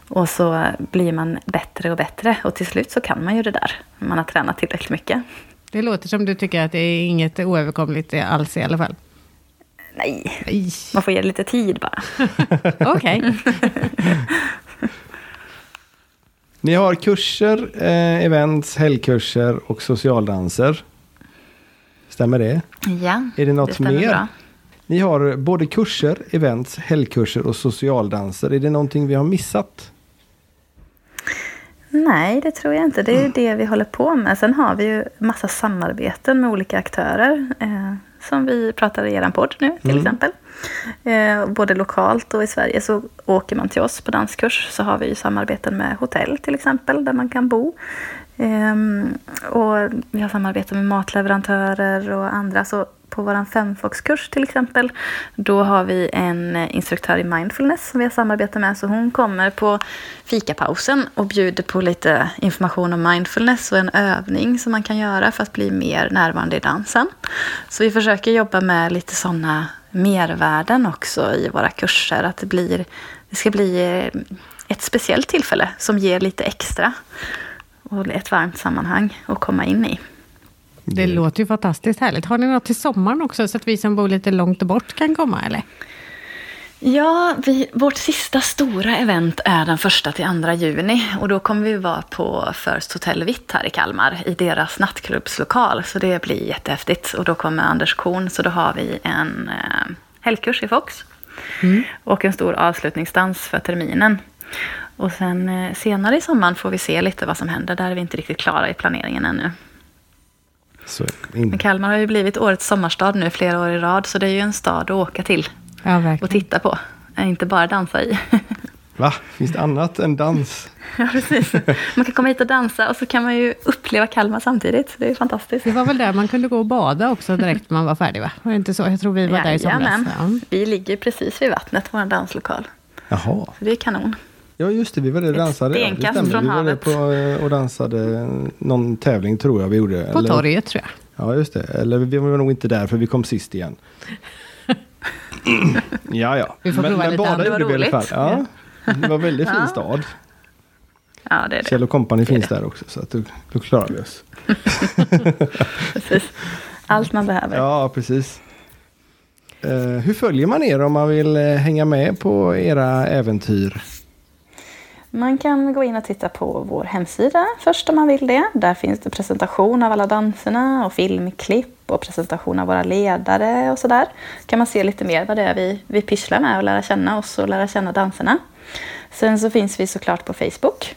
Och så blir man bättre och bättre. Och till slut så kan man ju det där. Man har tränat tillräckligt mycket. Det låter som du tycker att det är inget oöverkomligt alls i alla fall. Nej, Nej. man får ge det lite tid bara. <laughs> Okej. <laughs> Ni har kurser, eh, events, helgkurser och socialdanser. Stämmer det? Ja, Är det något stämmer mer? bra. Ni har både kurser, events, helgkurser och socialdanser. Är det någonting vi har missat? Nej, det tror jag inte. Det är ju det vi håller på med. Sen har vi ju massa samarbeten med olika aktörer. Eh, som vi pratar i er podd nu till exempel. Eh, både lokalt och i Sverige så åker man till oss på danskurs. Så har vi ju samarbeten med hotell till exempel där man kan bo. Ehm, och vi har samarbeten med matleverantörer och andra. Så på vår femfoxkurs till exempel, då har vi en instruktör i mindfulness som vi har samarbete med. Så hon kommer på fikapausen och bjuder på lite information om mindfulness och en övning som man kan göra för att bli mer närvarande i dansen. Så vi försöker jobba med lite sådana mervärden också i våra kurser. Att det, blir, det ska bli eh, ett speciellt tillfälle som ger lite extra och ett varmt sammanhang att komma in i. Det låter ju fantastiskt härligt. Har ni något till sommaren också så att vi som bor lite långt bort kan komma eller? Ja, vi, vårt sista stora event är den första till andra juni. Och då kommer vi vara på First Hotel Vitt här i Kalmar i deras nattklubbslokal. Så det blir jättehäftigt. Och då kommer Anders Korn, så då har vi en eh, helgkurs i Fox. Och en stor avslutningsdans för terminen. Och sen eh, senare i sommaren får vi se lite vad som händer. Där är vi inte riktigt klara i planeringen ännu. Så Men Kalmar har ju blivit årets sommarstad nu flera år i rad. Så det är ju en stad att åka till Ja, och titta på. Inte bara dansa i. <laughs> va? Finns det annat än dans? <laughs> Ja, precis. Man kan komma hit och dansa och så kan man ju uppleva Kalmar samtidigt. Det är fantastiskt. Det var väl där man kunde gå och bada också direkt när man var färdig va? Var det inte så? Jag tror vi var där i somras. Ja. Vi ligger precis vid vattnet, vår danslokal. Jaha. Så det är kanon. Ja just det, vi var där och dansade. Ja, det stenkast stämmer. från vi var där på, eh, och dansade någon tävling tror jag vi gjorde. På Eller- torget tror jag. Ja just det. Eller vi var nog inte där för vi kom sist igen. <laughs> ja ja. Vi får men, prova men lite bada gjorde vi i alla fall. roligt. Ja. Det var en väldigt fin Ja. stad. Ja, det är det. Kjell och Company Det finns det. där också. Så att då, då klarar vi oss. <laughs> Precis. Allt man behöver. Ja precis. Eh, hur följer man er om man vill eh, hänga med på era äventyr? Man kan gå in och titta på vår hemsida först om man vill det. Där finns det presentation av alla danserna och filmklipp och presentation av våra ledare och sådär. kan man se lite mer vad det är vi, vi pysslar med och lära känna oss och lära känna danserna. Sen så finns vi såklart på Facebook.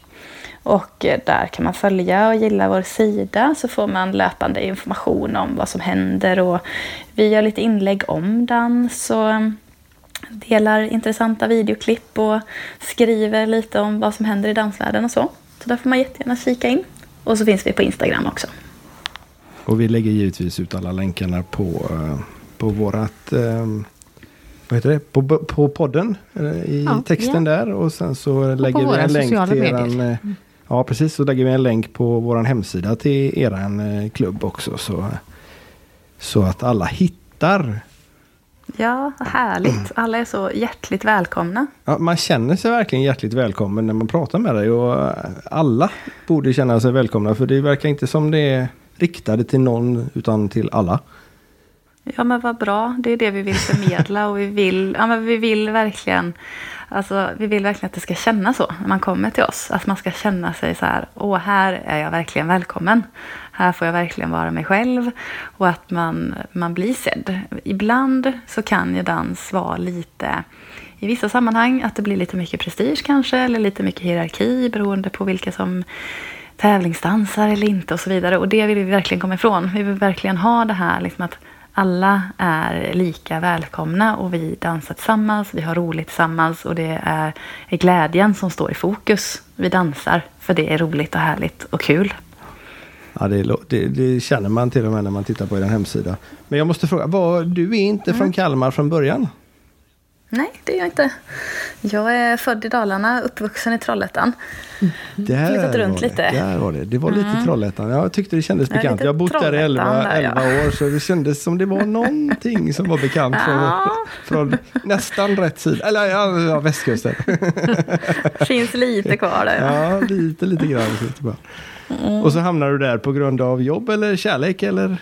Och eh, där kan man följa och gilla vår sida så får man löpande information om vad som händer och vi gör lite inlägg om dans och delar intressanta videoklipp och skriver lite om vad som händer i dansvärlden och så. Så där får man jättegärna kika in. Och så finns vi på Instagram också. Och vi lägger givetvis ut alla länkarna på, eh, på vårat eh, vad heter det? På, på podden i Ja, texten där och sen så lägger vi en länk till eran, eh, Ja precis, så lägger vi en länk på våran hemsida till eran eh, klubb också så, så att alla hittar. Ja, härligt. <clears throat> Alla är så hjärtligt välkomna. Ja, man känner sig verkligen hjärtligt välkommen när man pratar med dig och alla borde känna sig välkomna för det verkar inte som det är riktade till någon utan till alla. Ja, men vad bra. Det är det vi vill förmedla och vi vill, ja, men vi vill verkligen Alltså, vi vill verkligen att det ska kännas så när man kommer till oss. Att man ska känna sig så här, åh, här är jag verkligen välkommen. Här får jag verkligen vara mig själv. Och att man, man blir sedd. Ibland så kan ju dans vara lite, i vissa sammanhang, att det blir lite mycket prestige kanske. Eller lite mycket hierarki beroende på vilka som tävlingsdansar eller inte och så vidare. Och det vill vi verkligen komma ifrån. Vi vill verkligen ha det här liksom att alla är lika välkomna och vi dansar tillsammans, vi har roligt tillsammans och det är, glädjen som står i fokus. Vi dansar för det är roligt och härligt och kul. Ja, det, det, det känner man till och med när man tittar på er hemsida. Men jag måste fråga, vad, du är inte från Kalmar från början? Nej, det är jag inte. Jag är född i Dalarna, uppvuxen i Trollhättan. Där Flyttat runt det. lite. Där var det. Det var lite Trollhättan. Jag tyckte det kändes bekant. Jag har bott där i Trollhättan 11, där, ja. 11 år så det kändes som det var <laughs> någonting som var bekant från, Ja. från nästan rätt sida. Eller ja, västkusten. <laughs> Finns lite kvar där. Ja. Ja, lite, lite grann. lite. Mm. Och så hamnar du där på grund av jobb eller kärlek eller?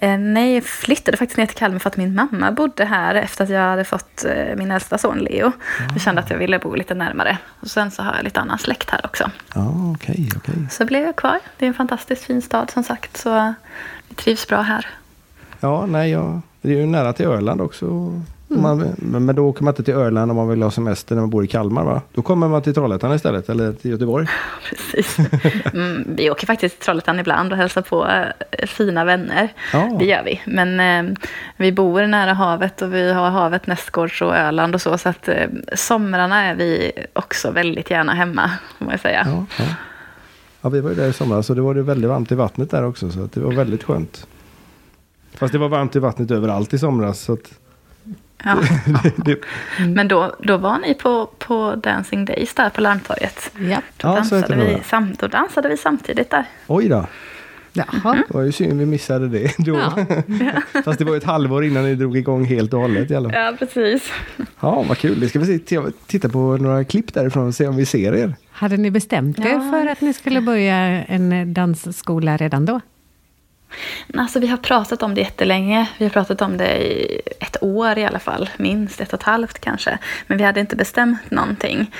Eh, nej, jag flyttade faktiskt ner till Kalmar för att min mamma bodde här efter att jag hade fått eh, min äldsta son Leo. Jag kände att jag ville bo lite närmare. Och sen så har jag lite annan släkt här också. Ja, okej, okej. Så blev jag kvar. Det är en fantastiskt fin stad som sagt. Så vi trivs bra här. Ja, nej, ja. det är ju nära till Öland också. Mm. Man, men, då åker man inte till Öland om man vill ha semester när man bor i Kalmar va? Då kommer man till Trollhättan istället, eller till Göteborg. Precis. Mm, vi åker faktiskt till Trollhättan ibland och hälsar på eh, fina vänner. Ja. Det gör vi. Men eh, vi bor nära havet och vi har havet nästgårds och Öland och så. Så att eh, somrarna är vi också väldigt gärna hemma, må jag säga. Ja, ja. ja, vi var ju där i somras och det var det väldigt varmt i vattnet där också. Så att det var väldigt skönt. Fast det var varmt i vattnet överallt i somras. Så att Ja. <laughs> det, Men då, då var ni på, på Dancing Days där på Larmtorget. Ja. Då, Ja, dansade vi, sam, då dansade vi samtidigt där. oj då, Jaha. det var ju synd vi missade det då. Ja. <laughs> Fast det var ju ett halvår innan ni drog igång helt och hållet i alla fall. Ja, precis. Ja, vad kul. Det ska vi se, titta på några klipp därifrån och se om vi ser er. Hade ni bestämt er Ja. för att ni skulle börja en dansskola redan då? Alltså vi har pratat om det jättelänge. Vi har pratat om det i ett år i alla fall. Minst ett och ett halvt kanske. Men vi hade inte bestämt någonting.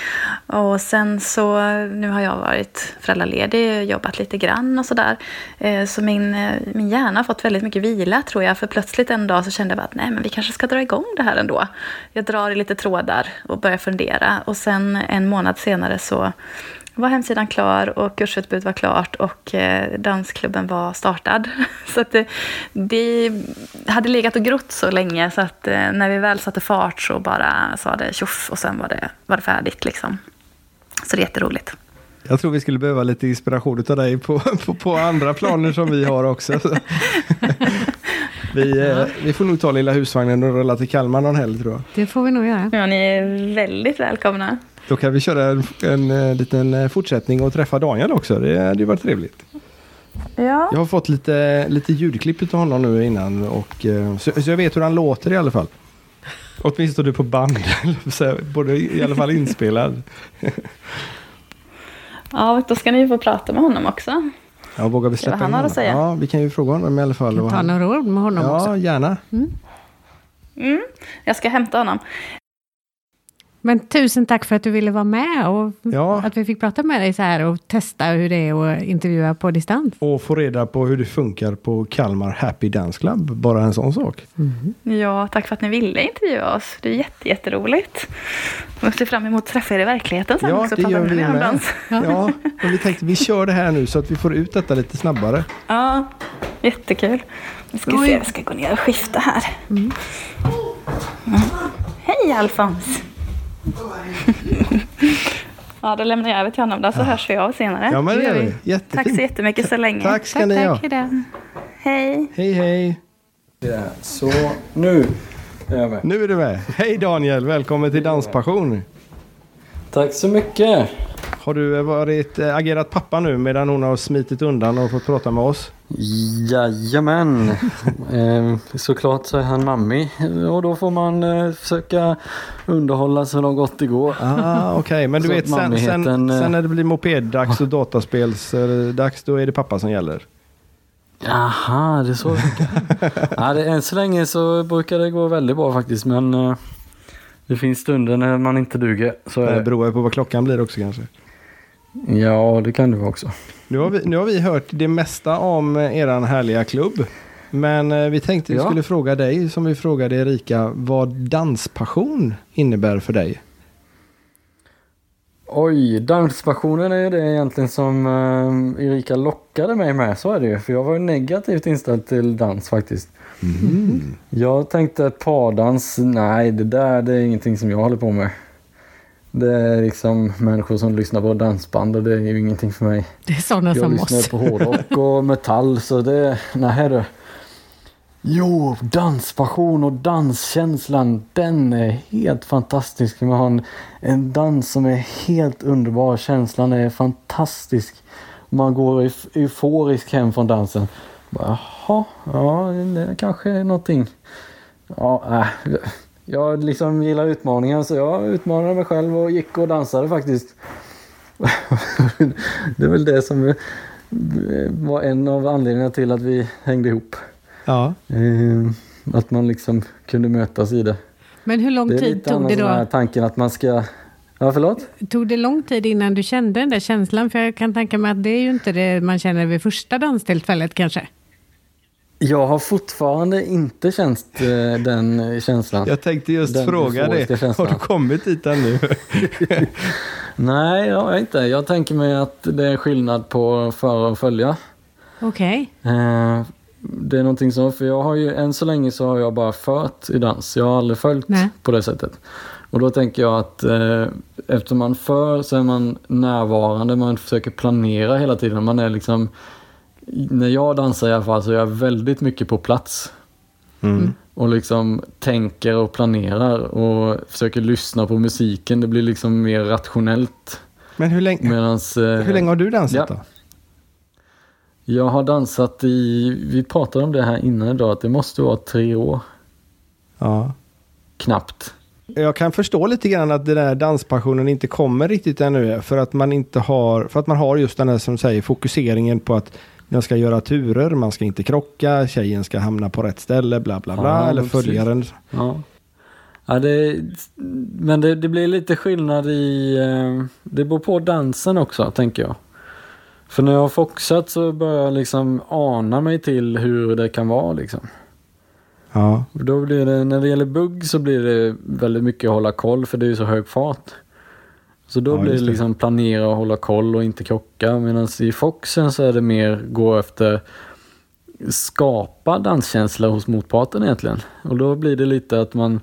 Och sen så, nu har jag varit föräldraledig, jobbat lite grann och sådär. Eh, så min, eh, min hjärna har fått väldigt mycket vila tror jag. För plötsligt en dag så kände jag bara att nej men vi kanske ska dra igång det här ändå. Jag drar i lite trådar och börjar fundera. Och sen en månad senare så var hemsidan klar och kursutbudet var klart och eh, dansklubben var startad. <laughs> Så att det, det hade legat och grott så länge så att eh, när vi väl satte fart så bara sa det tjoff och sen var det, var det färdigt liksom. Så det är jätteroligt. Jag tror vi skulle behöva lite inspiration av dig på, <laughs> på, på andra planer som vi har också. <laughs> vi, eh, vi får nog ta lilla husvagnen och rulla till Kalmar någon helg tror jag. Det får vi nog göra. Ja, ni är väldigt välkomna. Då kan vi köra en, en, eh, liten eh, fortsättning och träffa Daniel också. Det hade ju varit trevligt. Ja. Jag har fått lite, lite ljudklipp av honom nu innan. Och, eh, så, så jag vet hur han låter i alla fall. Åtminstone på band. <laughs> Så Både i alla fall inspelad. <laughs> ja, då ska ni få prata med honom också. Ja, vågar vi släppa in honom? säga. Ja, vi kan ju fråga honom i alla fall. Ta han- några ord med honom Ja, också. gärna. Mm. Jag ska hämta honom. Men tusen tack för att du ville vara med och Ja. att vi fick prata med dig så här och testa hur det är att intervjua på distans. Och få reda på hur det funkar på Kalmar Happy Dance Club. Bara en sån sak. Ja, tack för att ni ville intervjua oss. Det är jätte, jätteroligt. Jag ser fram emot att träffa er i verkligheten sen Ja, också. det prata gör vi med. dans. Ja, men vi tänkte vi kör det här nu så att vi får ut detta lite snabbare. Ja, jättekul. Vi ska Oj. se, jag ska gå ner och skifta här. Mm. Hej Alfons! <laughs> ja, då lämnar jag över till honom då, så hörs vi av senare. Ja, men det gör vi. Jättefint. Tack så jättemycket så länge. Tack ska Tack, ni ha. Hej! Hej, hej. Så nu är jag med. Nu är du med. Hej Daniel, välkommen till Danspassion. Tack så mycket. Har du varit, äh, agerat pappa nu medan hon har smitit undan och fått prata med oss? Jajamän. <laughs> eh, såklart så är han mammi och då får man eh, försöka underhålla så långt det går. Ah, Okej, men du vet sen, sen, eh, sen när det blir mopeddags och dataspelsdags då är det pappa som gäller. Jaha, det är så <laughs> ja, det, Än så länge så brukar det gå väldigt bra faktiskt men eh, det finns stunder när man inte duger. Så Det det. beror på vad klockan blir också kanske. Ja, det kan det vara också. Nu har, vi, nu har vi hört det mesta om eh, eran härliga klubb. Men eh, vi tänkte vi Ja. skulle fråga dig, som vi frågade Erika, vad danspassion innebär för dig. Oj, danspassionen är det egentligen som eh, Erika lockade mig med. Så är det ju. För jag var negativt inställd till dans faktiskt. Jag tänkte pardans, nej det där det är ingenting som jag håller på med. Det är liksom människor som lyssnar på dansband och det är ju ingenting för mig. Det är sådana Jag som lyssnar oss. på hårdrock och <laughs> metall så det, nej du. Jo, danspassion och danskänslan, den är helt fantastisk. Man har en, en dans som är helt underbar. Känslan är fantastisk. Man går euf- euforisk hem från dansen. Jaha, ja, det kanske är någonting. Ja, äh, jag liksom gillar utmaningar så jag utmanade mig själv och gick och dansade faktiskt. <laughs> det är väl det som var en av anledningarna till att vi hängde ihop. Ja. Eh, att man liksom kunde mötas i det. Men hur lång Det är tid tog det den här då? tanken att man ska... Ja, förlåt? Tog det lång tid innan du kände den där känslan? För jag kan tänka mig att det är ju inte det man känner vid första danstillfället kanske. Jag har fortfarande inte känt eh, den känslan. Jag tänkte just Den fråga dig, har du kommit dit ännu? <laughs> Nej, jag har inte. Jag tänker mig att det är skillnad på föra och följa. Okej. Eh, det är någonting så, för jag har ju än så länge så har jag bara fört i dans. Jag har aldrig följt Nej. på det sättet. Och då tänker jag att eh, eftersom man för så är man närvarande, man försöker planera hela tiden. Man är liksom, när jag dansar i alla fall så är jag väldigt mycket på plats. Mm. Och liksom tänker och planerar och försöker lyssna på musiken. Det blir liksom mer rationellt. Men hur länge, Medans, eh, hur länge har du dansat ja. då? Jag har dansat i, vi pratade om det här innan idag, att det måste vara tre år. Ja. Knappt. Jag kan förstå lite grann att den där danspassionen inte kommer riktigt ännu. För att man inte har, för att man har just den här som säger fokuseringen på att man ska göra turer, man ska inte krocka, tjejen ska hamna på rätt ställe, bla bla bla. Ja, eller följaren. Ja. Ja, det, men det, det blir lite skillnad i... eh, Det beror på dansen också, tänker jag. För när jag har foxat så börjar jag liksom ana mig till hur det kan vara liksom. Ja. Då blir det, när det gäller bugg så blir det väldigt mycket att hålla koll för det är ju så hög fart. Så då Ja, blir det liksom planera och hålla koll och inte krocka. Medan i Foxen så är det mer gå efter skapa danskänsla hos motparten egentligen. Och då blir det lite att man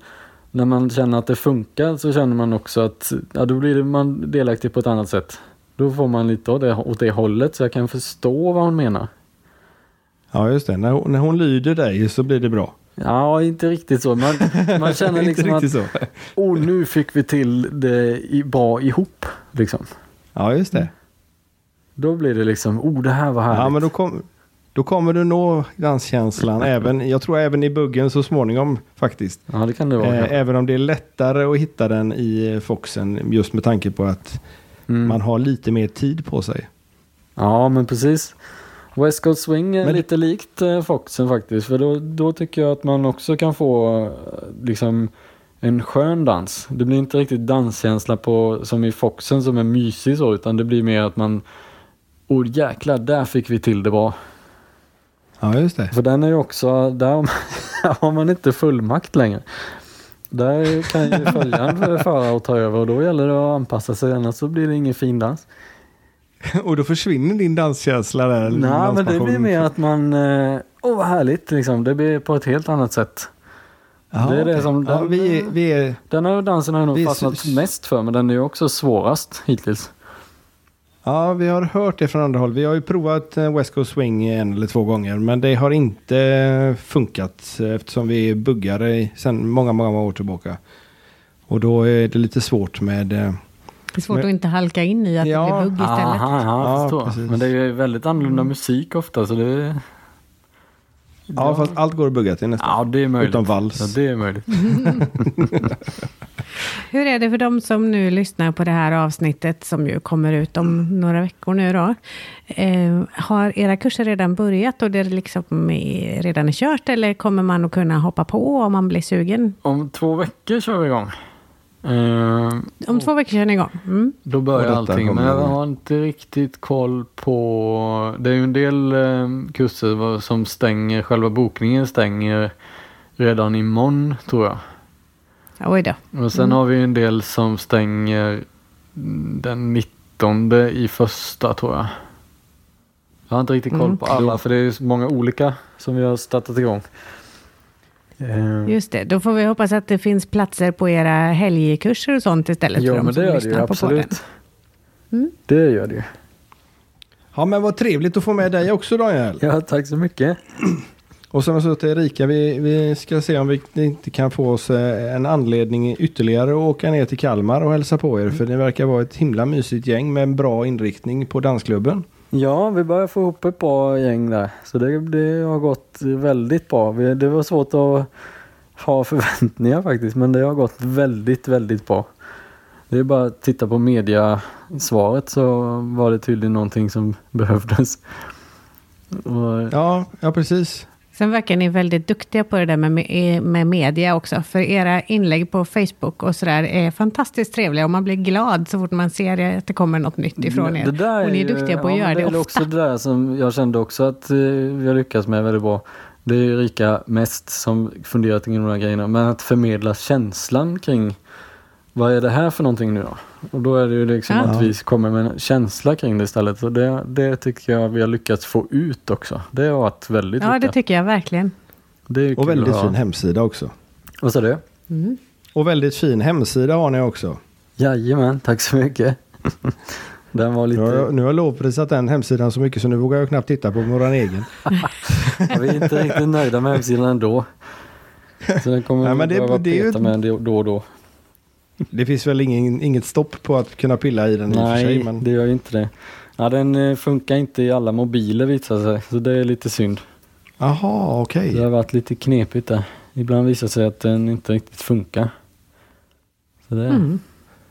när man känner att det funkar så känner man också att ja, då blir man delaktig på ett annat sätt. Då får man lite åt det, åt det hållet så jag kan förstå vad hon menar. ja, just det. När hon, när hon lyder dig så blir det bra. Ja, inte riktigt så. Man, man <laughs> känner liksom att så. oh, nu fick vi till det bra ihop. Liksom. Ja, just det. Då blir det liksom, oh det här var härligt. Ja, men då, kom, då kommer du nå danskänslan. <laughs> även, jag tror även i buggen så småningom faktiskt. Ja, det kan det vara. Eh, även om det är lättare att hitta den i Foxen just med tanke på att Mm. man har lite mer tid på sig. Ja, men precis. West Coast Swing är Men- lite likt eh, Foxen faktiskt. För då, då tycker jag att man också kan få eh, liksom en skön dans. Det blir inte riktigt danskänsla på, som i Foxen som är mysig så, utan det blir mer att man Oh jäklar, där fick vi till det bra. Ja, just det. För den är ju också, där har man, <laughs> där har man inte fullmakt längre. Där kan ju följaren <laughs> föra och ta över och då gäller det att anpassa sig annars så blir det ingen fin dans. <laughs> Och då försvinner din danskänsla där. Nej men det blir mer att man, eh, åh vad härligt liksom. Det blir på ett helt annat sätt. Ja, det är det okej. som- ja, den- vi, är, vi är, Den här dansen har jag nog Vi är fastnat mest för men den är ju också svårast hittills. Ja, vi har hört det från andra håll. Vi har ju provat eh, West Coast Swing en eller två gånger. Men det har inte funkat eh, eftersom vi är buggare sedan många, många år tillbaka. Och då är det lite svårt med... Det är svårt Men- att inte halka in i att Ja. det blir bugg istället. Aha, Ja, ja. Men det är ju väldigt annorlunda musik ofta så det... Ja, fast allt går att bugga till nästan. Ja, det är möjligt. Utom vals. Ja, det är möjligt. <laughs> Hur är det för de som nu lyssnar på det här avsnittet som ju kommer ut om några veckor nu då? Eh, har era kurser redan börjat och det liksom är, redan är kört eller kommer man att kunna hoppa på om man blir sugen? Om två veckor kör vi igång. Eh, Om två veckor kör ni igång? Mm. Då börjar allting. Men jag har inte riktigt koll på... Det är ju en del eh, kurser som stänger, själva bokningen stänger redan imorgon tror jag. Oj då. Och sen har vi en del som stänger den 19 i första tror jag. Jag har inte riktigt koll Mm. på alla för det är så många olika som vi har startat igång. Eh, Just det, då får vi hoppas att det finns platser på era helgkurser och sånt istället Jo för de men som det gör det lyssnar ju på podden. absolut. Mm. Det gör det ju. Ja, men vad trevligt att få med dig också Daniel. Ja tack så mycket. Och som jag sa till Erika, vi, vi ska se om vi inte kan få oss eh, en anledning ytterligare att åka ner till Kalmar och hälsa på er. För det verkar vara ett himla mysigt gäng med en bra inriktning på dansklubben. Ja, vi börjar få ihop ett bra gäng där. Så det, det har gått väldigt bra. Vi, det var svårt att ha förväntningar faktiskt, men det har gått väldigt, väldigt bra. Det är bara att titta på mediasvaret så var det tydligen någonting som <laughs> behövdes. Och, Ja, ja precis. Sen verkar ni väldigt duktiga på det där med, med, med media också. För era inlägg på Facebook och sådär är fantastiskt trevliga. Och man blir glad så fort man ser det, att det kommer något nytt ifrån er. Det och ni är duktiga på att ja, göra det, är ofta. också det där som jag kände också att eh, vi har lyckats med väldigt bra. Det är Rika mest som funderat kring de här grejerna. Men att förmedla känslan kring vad är det här för någonting nu då? Och då är det ju liksom Ja. att vi kommer med en känsla kring det istället. Och det, det tycker jag vi har lyckats få ut också. Det har varit väldigt Ja, det lyckat. tycker jag verkligen. Det är Och väldigt fin hemsida också. Vad sa du? Mm. Och väldigt fin hemsida har ni också. Jajamän, tack så mycket. <laughs> Den var lite... Nu har, jag, nu har jag lovprisat den hemsidan så mycket så nu vågar jag knappt titta på vår egen. <laughs> Vi är inte riktigt nöjda med hemsidan ändå. <laughs> Så den kommer Nej, men det- behöva det är ju peta med det- då och då. Det finns väl ingen, inget stopp på att kunna pilla i den i och för Nej, sig. Men... det gör ju inte det. Ja, den eh, funkar inte i alla mobiler visar sig, så det är lite synd. Jaha, okej. Det har varit lite knepigt där. Ibland visar sig att den inte riktigt funkar. Så det, Mm.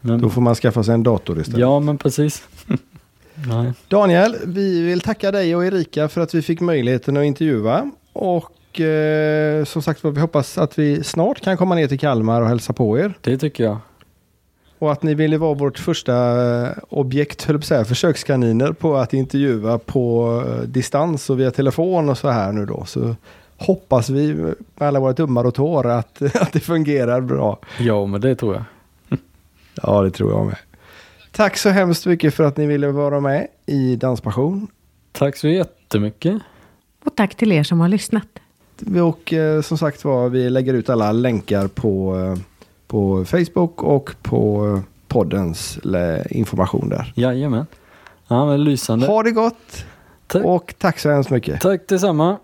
men, Då får man skaffa sig en dator istället. ja, men precis. <laughs> Nej. Daniel, vi vill tacka dig och Erika för att vi fick möjligheten att intervjua. Och eh, som sagt vi hoppas att vi snart kan komma ner till Kalmar och hälsa på er. Det tycker jag. Och att ni ville vara vårt första eh, objekt, höll på att säga, försökskaniner på att intervjua på eh, distans och via telefon och så här nu då. Så hoppas vi med alla våra tummar och tår att, <laughs> att det fungerar bra. Ja, men det tror jag. <laughs> Ja, det tror jag med. Tack så hemskt mycket för att ni ville vara med i Danspassion. Tack så jättemycket. Och tack till er som har lyssnat. Och eh, som sagt var, vi lägger ut alla länkar på, eh, på Facebook och på poddens information där. Jajamän. Ja, men lysande. Ha det gott Tack. och tack så hemskt mycket. Tack detsamma.